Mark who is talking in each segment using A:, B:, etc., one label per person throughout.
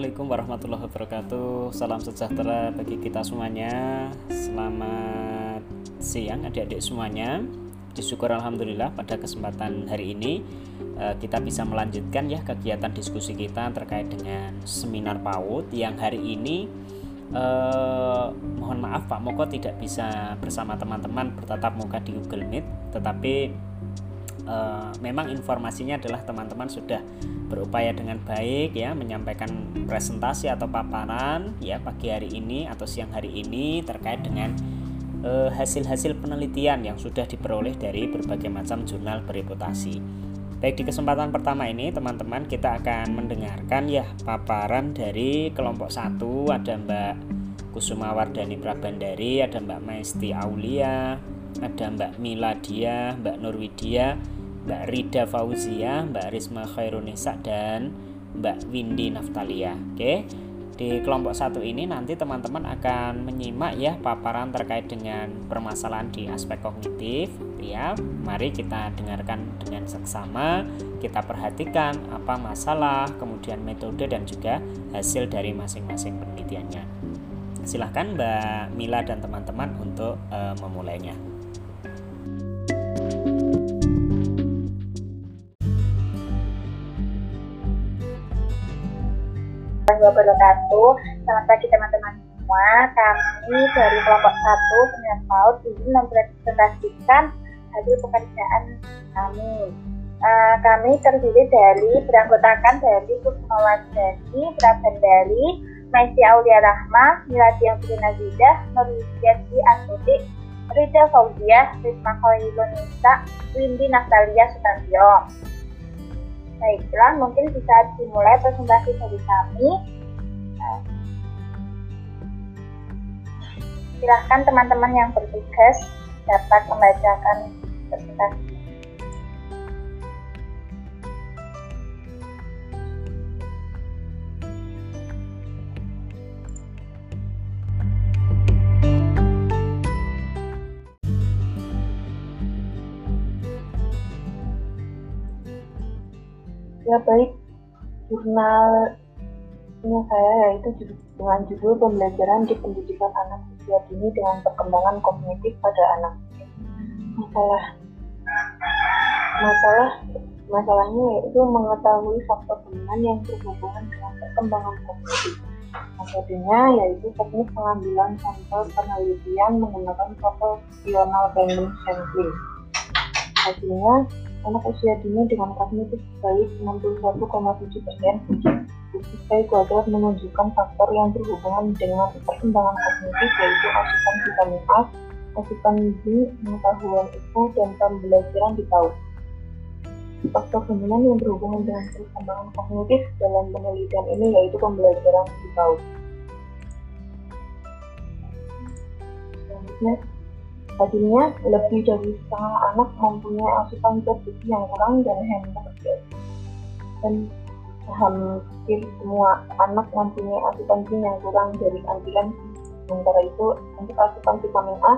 A: Assalamualaikum warahmatullahi wabarakatuh. Salam sejahtera bagi kita semuanya. Selamat siang adik-adik semuanya. Disyukur Alhamdulillah pada kesempatan hari ini eh, Kita bisa melanjutkan ya kegiatan diskusi kita terkait dengan seminar PAUD Yang hari ini eh, Mohon maaf Pak Moko tidak bisa bersama teman-teman bertatap muka di Google Meet Tetapi uh, memang informasinya adalah teman-teman sudah berupaya dengan baik ya menyampaikan presentasi atau paparan ya pagi hari ini atau siang hari ini terkait dengan eh, hasil-hasil uh, penelitian yang sudah diperoleh dari berbagai macam jurnal bereputasi. Baik di kesempatan pertama ini teman-teman kita akan mendengarkan ya paparan dari kelompok satu ada Mbak Kusuma Wardani Prabandari, ada Mbak Maesti Aulia, ada Mbak Miladia, Mbak Nurwidia, Mbak Rida Fauzia, Mbak Risma Khairunisa dan Mbak Windy Naftalia. Oke. Di kelompok satu ini nanti teman-teman akan menyimak ya paparan terkait dengan permasalahan di aspek kognitif ya. Mari kita dengarkan dengan seksama, kita perhatikan apa masalah, kemudian metode dan juga hasil dari masing-masing penelitiannya. Silahkan Mbak Mila dan teman-teman untuk uh, memulainya.
B: Wabarakatuh. Selamat pagi teman-teman semua. Kami dari kelompok 1 Pemilihan PAUD ini mempresentasikan hasil pekerjaan kami. Uh, kami terdiri dari beranggotakan dari Kusmawat Dani, Prabandari, Maisi Aulia Rahma, Miladi Putri Nazidah, Nurwidiati Astuti, Rida Fauziah, Risma Khairunisa, Windy Natalia Sutantio. Baiklah, mungkin bisa dimulai presentasi dari kami. Silahkan teman-teman yang bertugas dapat membacakan presentasi.
C: Ya baik. Jurnalnya saya yaitu dengan judul pembelajaran di pendidikan anak usia dini dengan perkembangan kognitif pada anak masalah masalah masalahnya yaitu mengetahui faktor dominan yang berhubungan dengan perkembangan kognitif. Metodenya yaitu teknik pengambilan sampel penelitian menggunakan proportional random sampling. Hasilnya anak usia dini dengan kognitif baik 61,7 persen. Survei kuadrat menunjukkan faktor yang berhubungan dengan perkembangan kognitif yaitu asupan vitamin A, asupan B, pengetahuan IQ, dan pembelajaran di PAUD. Faktor dominan yang berhubungan dengan perkembangan kognitif dalam penelitian ini yaitu pembelajaran di PAUD. Selanjutnya, Tadinya, lebih dari setengah anak mempunyai asupan zat gizi yang kurang dan hampir dan hampir semua anak mempunyai asupan gizi yang kurang dari ambilan sementara itu untuk asupan vitamin A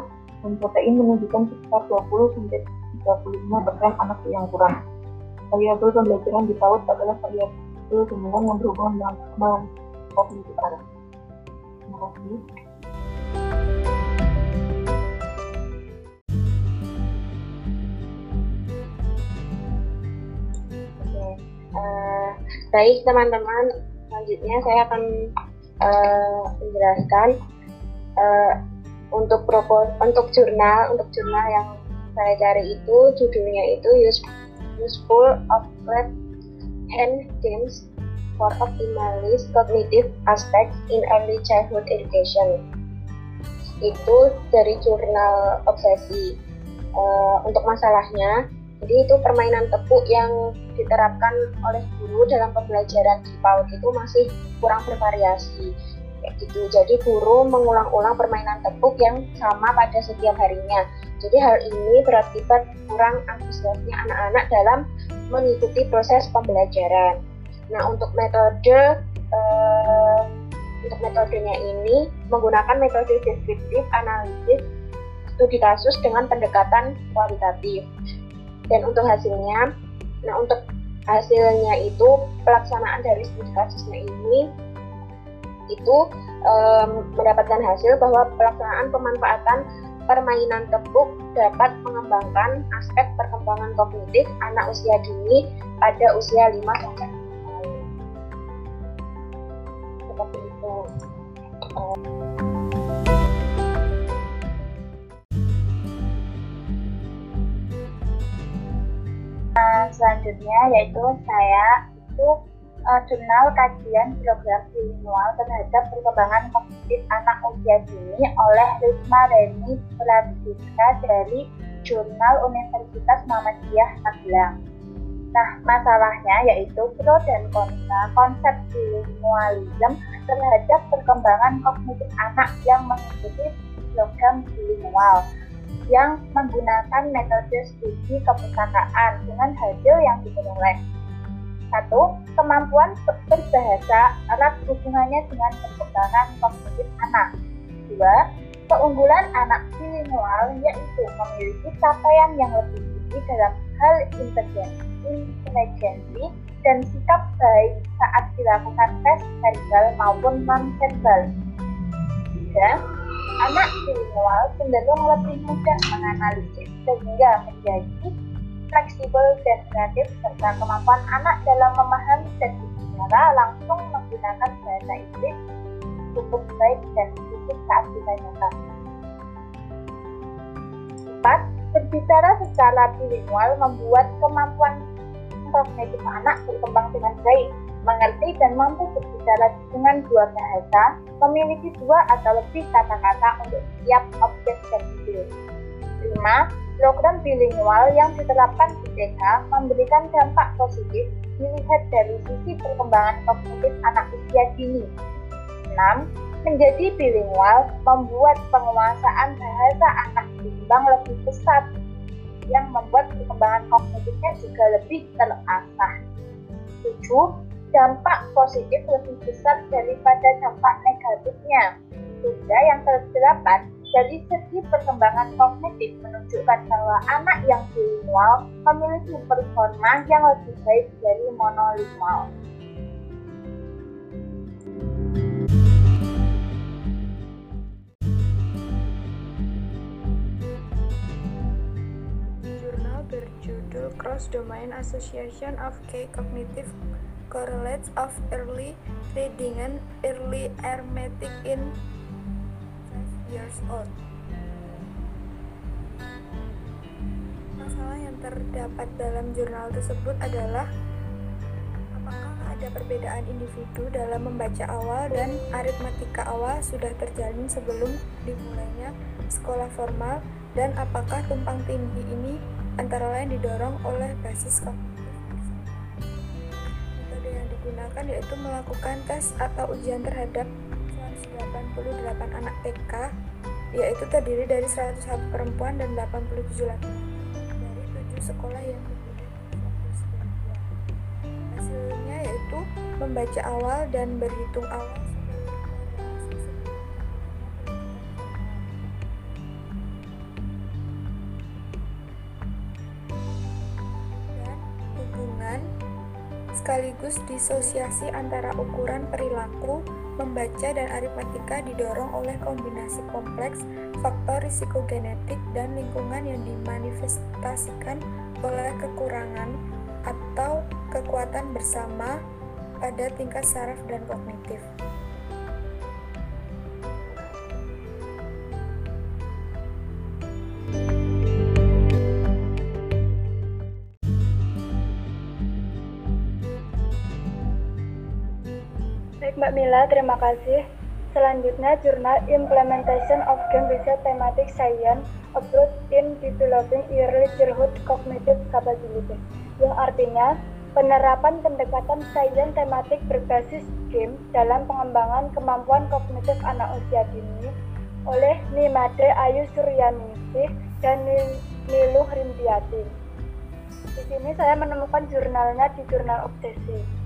C: dan protein menunjukkan sekitar 20 sampai 35 persen anak yang kurang. Variabel pembelajaran di PAUD adalah variabel dominan yang berhubungan dengan kognitif anak. Terima kasih.
B: Baik teman-teman, selanjutnya saya akan uh, menjelaskan uh, untuk propos untuk jurnal untuk jurnal yang saya cari itu judulnya itu Useful of Lab Hand Games for Optimalist Cognitive Aspects in Early Childhood Education. Itu dari jurnal Obsesi. Uh, untuk masalahnya, jadi itu permainan tepuk yang diterapkan oleh guru dalam pembelajaran di PAUD itu masih kurang bervariasi. Kayak gitu. Jadi guru mengulang-ulang permainan tepuk yang sama pada setiap harinya. Jadi hal ini berakibat kurang antusiasnya anak-anak dalam mengikuti proses pembelajaran. Nah, untuk metode eh, untuk metodenya ini menggunakan metode deskriptif analisis studi kasus dengan pendekatan kualitatif dan untuk hasilnya nah untuk hasilnya itu pelaksanaan dari studi kasusnya ini itu um, mendapatkan hasil bahwa pelaksanaan pemanfaatan permainan tepuk dapat mengembangkan aspek perkembangan kognitif anak usia dini pada usia 5 sampai tahun. Seperti itu.
D: Nah, selanjutnya yaitu saya itu uh, jurnal kajian program bilingual terhadap perkembangan kognitif anak usia dini oleh Risma Reni Pradiska dari Jurnal Universitas Muhammadiyah Magelang. Nah, masalahnya yaitu pro dan kontra konsep bilingualism terhadap perkembangan kognitif anak yang mengikuti program bilingual yang menggunakan metode studi kepustakaan dengan hasil yang diperoleh satu, kemampuan berbahasa erat hubungannya dengan perkembangan kognitif anak. Dua, keunggulan anak bilingual yaitu memiliki capaian yang lebih tinggi dalam hal intelijensi dan sikap baik saat dilakukan tes verbal maupun non-verbal. Tiga, anak bilingual cenderung lebih mudah menganalisis sehingga menjadi fleksibel dan kreatif serta kemampuan anak dalam memahami dan berbicara langsung menggunakan bahasa Inggris cukup baik dan sedikit saat ditanyakan. 4. Berbicara secara bilingual membuat kemampuan kognitif anak berkembang dengan baik, mengerti dan mampu berbicara dengan dua bahasa, memiliki dua atau lebih kata-kata untuk setiap objek dan ide. 5 Program bilingual yang diterapkan di TK memberikan dampak positif dilihat dari sisi perkembangan kognitif anak usia dini. 6. Menjadi bilingual membuat penguasaan bahasa anak bimbang lebih besar yang membuat perkembangan kognitifnya juga lebih terasah. 7. Dampak positif lebih besar daripada dampak negatifnya. Sehingga yang terdapat dari segi perkembangan kognitif menunjukkan bahwa anak yang bilingual memiliki performa yang lebih baik dari monolingual.
E: Jurnal berjudul Cross Domain Association of Key Cognitive Correlates of Early Reading and Early Arithmetic in years old. Masalah yang terdapat dalam jurnal tersebut adalah apakah ada perbedaan individu dalam membaca awal dan aritmatika awal sudah terjalin sebelum dimulainya sekolah formal dan apakah tumpang tindih ini antara lain didorong oleh basis kognitif. Digunakan yaitu melakukan tes atau ujian terhadap 88 anak TK yaitu terdiri dari 101 perempuan dan 87 laki-laki. Dari 7 sekolah yang hasilnya yaitu membaca awal dan berhitung awal sekaligus disosiasi antara ukuran perilaku Membaca dan aritmatika didorong oleh kombinasi kompleks faktor risiko genetik dan lingkungan yang dimanifestasikan oleh kekurangan atau kekuatan bersama pada tingkat saraf dan kognitif.
D: Mila, terima kasih. Selanjutnya, jurnal Implementation of Game Research Thematic Science Approach in Developing Early Childhood Cognitive Capability, yang artinya penerapan pendekatan sains tematik berbasis game dalam pengembangan kemampuan kognitif anak usia dini oleh Nimade Ayu Suryaningsih dan Niluh Rindiati. Di sini saya menemukan jurnalnya di jurnal Obsesi.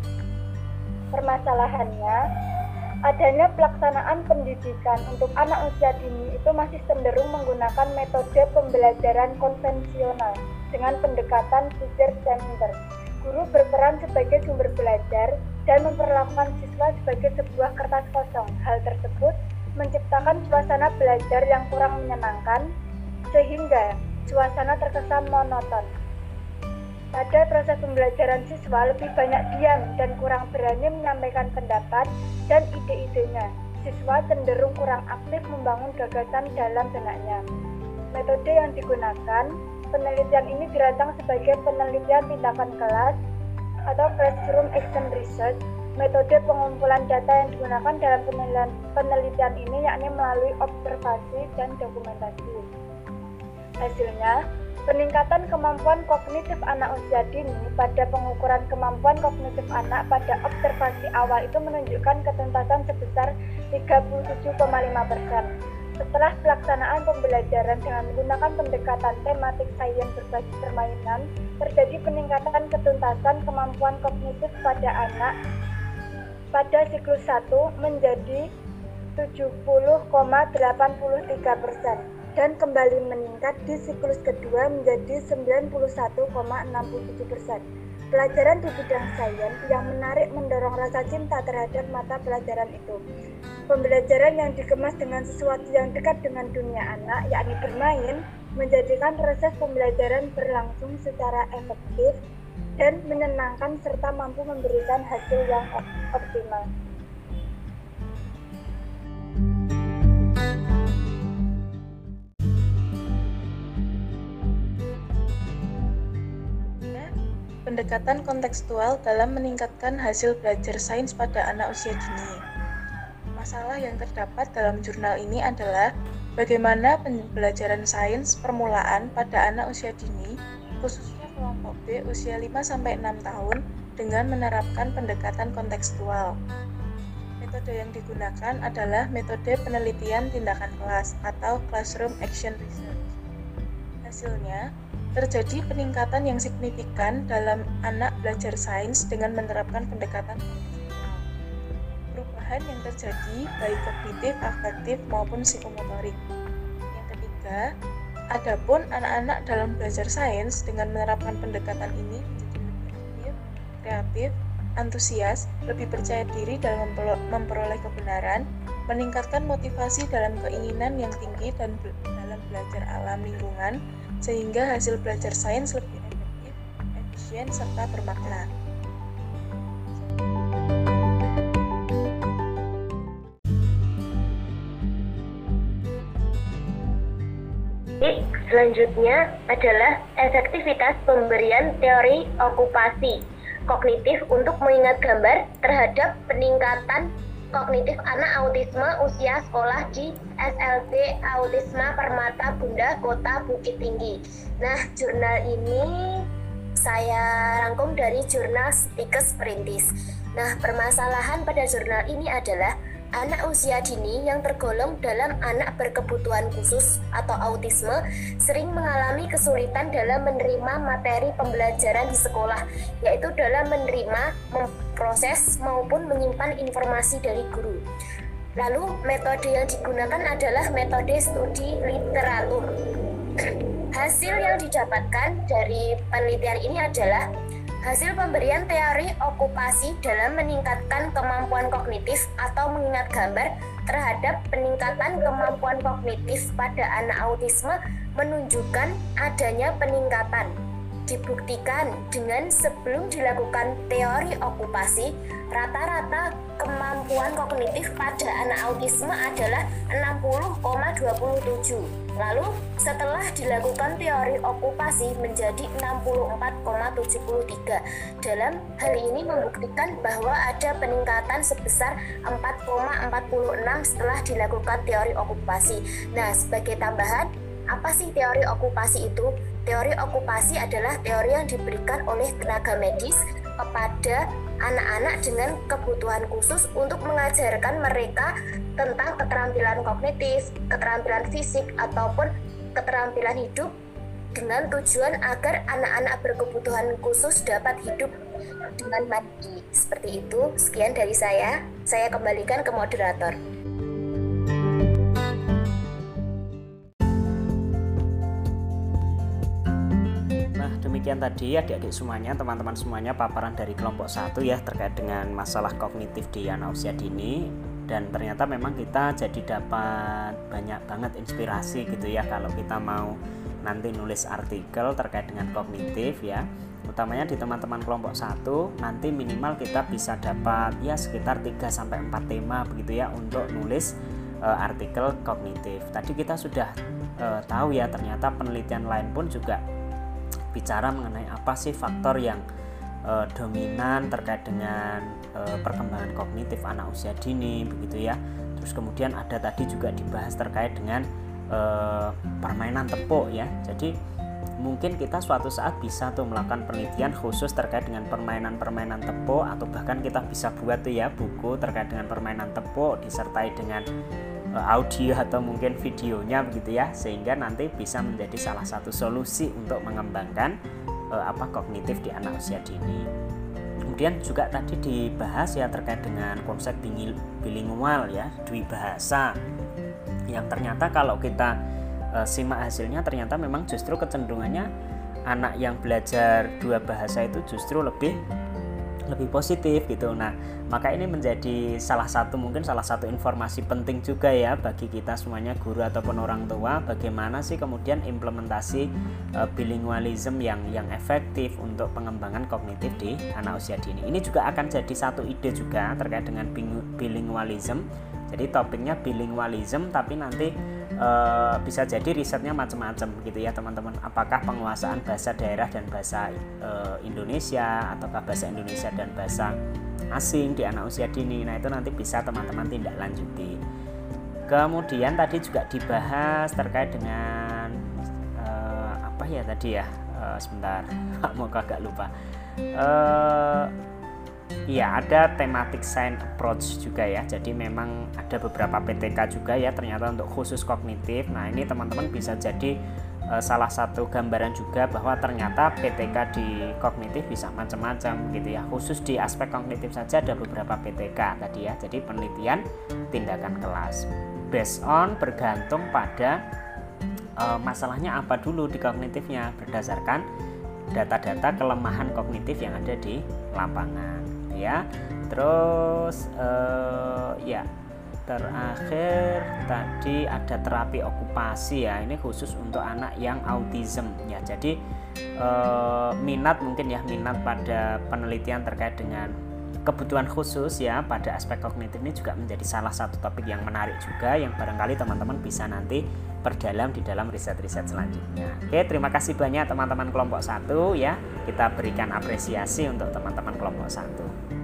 D: Permasalahannya, adanya pelaksanaan pendidikan untuk anak usia dini itu masih cenderung menggunakan metode pembelajaran konvensional dengan pendekatan teacher center
F: Guru berperan sebagai sumber belajar dan memperlakukan siswa sebagai sebuah kertas kosong. Hal tersebut menciptakan suasana belajar yang kurang menyenangkan, sehingga suasana terkesan monoton. Pada proses pembelajaran siswa lebih banyak diam dan kurang berani menyampaikan pendapat dan ide-idenya. Siswa cenderung kurang aktif membangun gagasan dalam benaknya. Metode yang digunakan, penelitian ini dirancang sebagai penelitian tindakan kelas atau classroom action research. Metode pengumpulan data yang digunakan dalam penelitian, penelitian ini yakni melalui observasi dan dokumentasi. Hasilnya, peningkatan kemampuan kognitif anak usia dini pada pengukuran kemampuan kognitif anak pada observasi awal itu menunjukkan ketuntasan sebesar 37,5 persen. Setelah pelaksanaan pembelajaran dengan menggunakan pendekatan tematik sains berbasis permainan, terjadi peningkatan ketuntasan kemampuan kognitif pada anak pada siklus 1 menjadi 70,83 persen dan kembali meningkat di siklus kedua menjadi 91,67 persen. Pelajaran di bidang sains yang menarik mendorong rasa cinta terhadap mata pelajaran itu. Pembelajaran yang dikemas dengan sesuatu yang dekat dengan dunia anak, yakni bermain, menjadikan proses pembelajaran berlangsung secara efektif dan menyenangkan serta mampu memberikan hasil yang optimal.
G: Pendekatan kontekstual dalam meningkatkan hasil belajar sains pada anak usia dini. Masalah yang terdapat dalam jurnal ini adalah bagaimana pembelajaran sains permulaan pada anak usia dini, khususnya kelompok B usia 5-6 tahun, dengan menerapkan pendekatan kontekstual. Metode yang digunakan adalah metode penelitian tindakan kelas atau classroom action research. Hasilnya, terjadi peningkatan yang signifikan dalam anak belajar sains dengan menerapkan pendekatan. Perubahan yang terjadi baik kognitif, afektif maupun psikomotorik. Yang ketiga, adapun anak-anak dalam belajar sains dengan menerapkan pendekatan ini menjadi lebih aktif, kreatif, antusias, lebih percaya diri dalam memperoleh kebenaran, meningkatkan motivasi dalam keinginan yang tinggi dan dalam belajar alam lingkungan, sehingga hasil belajar sains lebih efektif, efisien, serta bermakna.
H: Selanjutnya adalah efektivitas pemberian teori okupasi kognitif untuk mengingat gambar terhadap peningkatan kognitif anak autisme usia sekolah di SLB Autisma Permata Bunda Kota Bukit Tinggi. Nah, jurnal ini saya rangkum dari jurnal Stikes Perintis. Nah, permasalahan pada jurnal ini adalah anak usia dini yang tergolong dalam anak berkebutuhan khusus atau autisme sering mengalami kesulitan dalam menerima materi pembelajaran di sekolah, yaitu dalam menerima, memproses, maupun menyimpan informasi dari guru. Lalu, metode yang digunakan adalah metode studi literatur. Hasil yang didapatkan dari penelitian ini adalah Hasil pemberian teori okupasi dalam meningkatkan kemampuan kognitif atau mengingat gambar terhadap peningkatan kemampuan kognitif pada anak autisme menunjukkan adanya peningkatan. Dibuktikan dengan sebelum dilakukan teori okupasi, rata-rata kemampuan kognitif pada anak autisme adalah 60,27. Lalu setelah dilakukan teori okupasi menjadi 64,73. Dalam hal ini membuktikan bahwa ada peningkatan sebesar 4,46 setelah dilakukan teori okupasi. Nah, sebagai tambahan, apa sih teori okupasi itu? Teori okupasi adalah teori yang diberikan oleh tenaga medis kepada anak-anak dengan kebutuhan khusus untuk mengajarkan mereka tentang keterampilan kognitif, keterampilan fisik, ataupun keterampilan hidup dengan tujuan agar anak-anak berkebutuhan khusus dapat hidup dengan mandiri. Seperti itu, sekian dari saya. Saya kembalikan ke moderator.
A: Demikian tadi adik-adik semuanya, teman-teman semuanya paparan dari kelompok satu ya terkait dengan masalah kognitif di anak usia dini dan ternyata memang kita jadi dapat banyak banget inspirasi gitu ya kalau kita mau nanti nulis artikel terkait dengan kognitif ya utamanya di teman-teman kelompok satu nanti minimal kita bisa dapat ya sekitar 3 sampai 4 tema begitu ya untuk nulis uh, artikel kognitif. Tadi kita sudah uh, tahu ya ternyata penelitian lain pun juga bicara mengenai apa sih faktor yang uh, dominan terkait dengan uh, perkembangan kognitif anak usia dini begitu ya. Terus kemudian ada tadi juga dibahas terkait dengan uh, permainan tepuk ya. Jadi mungkin kita suatu saat bisa tuh melakukan penelitian khusus terkait dengan permainan-permainan tepuk atau bahkan kita bisa buat tuh ya buku terkait dengan permainan tepuk disertai dengan audio atau mungkin videonya begitu ya sehingga nanti bisa menjadi salah satu solusi untuk mengembangkan uh, apa kognitif di anak usia dini. Kemudian juga tadi dibahas ya terkait dengan konsep bilingual ya, dwi bahasa. Yang ternyata kalau kita uh, simak hasilnya ternyata memang justru kecenderungannya anak yang belajar dua bahasa itu justru lebih lebih positif gitu. Nah, maka ini menjadi salah satu mungkin salah satu informasi penting juga ya bagi kita semuanya guru ataupun orang tua bagaimana sih kemudian implementasi uh, bilingualism yang yang efektif untuk pengembangan kognitif di anak usia dini. Ini juga akan jadi satu ide juga terkait dengan bilingualism. Jadi topiknya bilingualism tapi nanti uh, bisa jadi risetnya macam-macam gitu ya teman-teman. Apakah penguasaan bahasa daerah dan bahasa uh, Indonesia ataukah bahasa Indonesia dan bahasa asing di anak usia dini? Nah itu nanti bisa teman-teman tindak lanjuti kemudian tadi juga dibahas terkait dengan uh, apa ya tadi ya? Uh, sebentar mau agak lupa Iya, ada tematik science approach juga ya. Jadi memang ada beberapa PTK juga ya ternyata untuk khusus kognitif. Nah, ini teman-teman bisa jadi uh, salah satu gambaran juga bahwa ternyata PTK di kognitif bisa macam-macam gitu ya. Khusus di aspek kognitif saja ada beberapa PTK tadi ya. Jadi penelitian tindakan kelas. Based on bergantung pada uh, masalahnya apa dulu di kognitifnya berdasarkan data-data kelemahan kognitif yang ada di lapangan ya terus uh, ya terakhir tadi ada terapi okupasi ya ini khusus untuk anak yang autism ya jadi uh, minat mungkin ya minat pada penelitian terkait dengan kebutuhan khusus ya pada aspek kognitif ini juga menjadi salah satu topik yang menarik juga yang barangkali teman-teman bisa nanti perdalam di dalam riset-riset selanjutnya. Oke, terima kasih banyak teman-teman kelompok satu ya. Kita berikan apresiasi untuk teman-teman kelompok satu.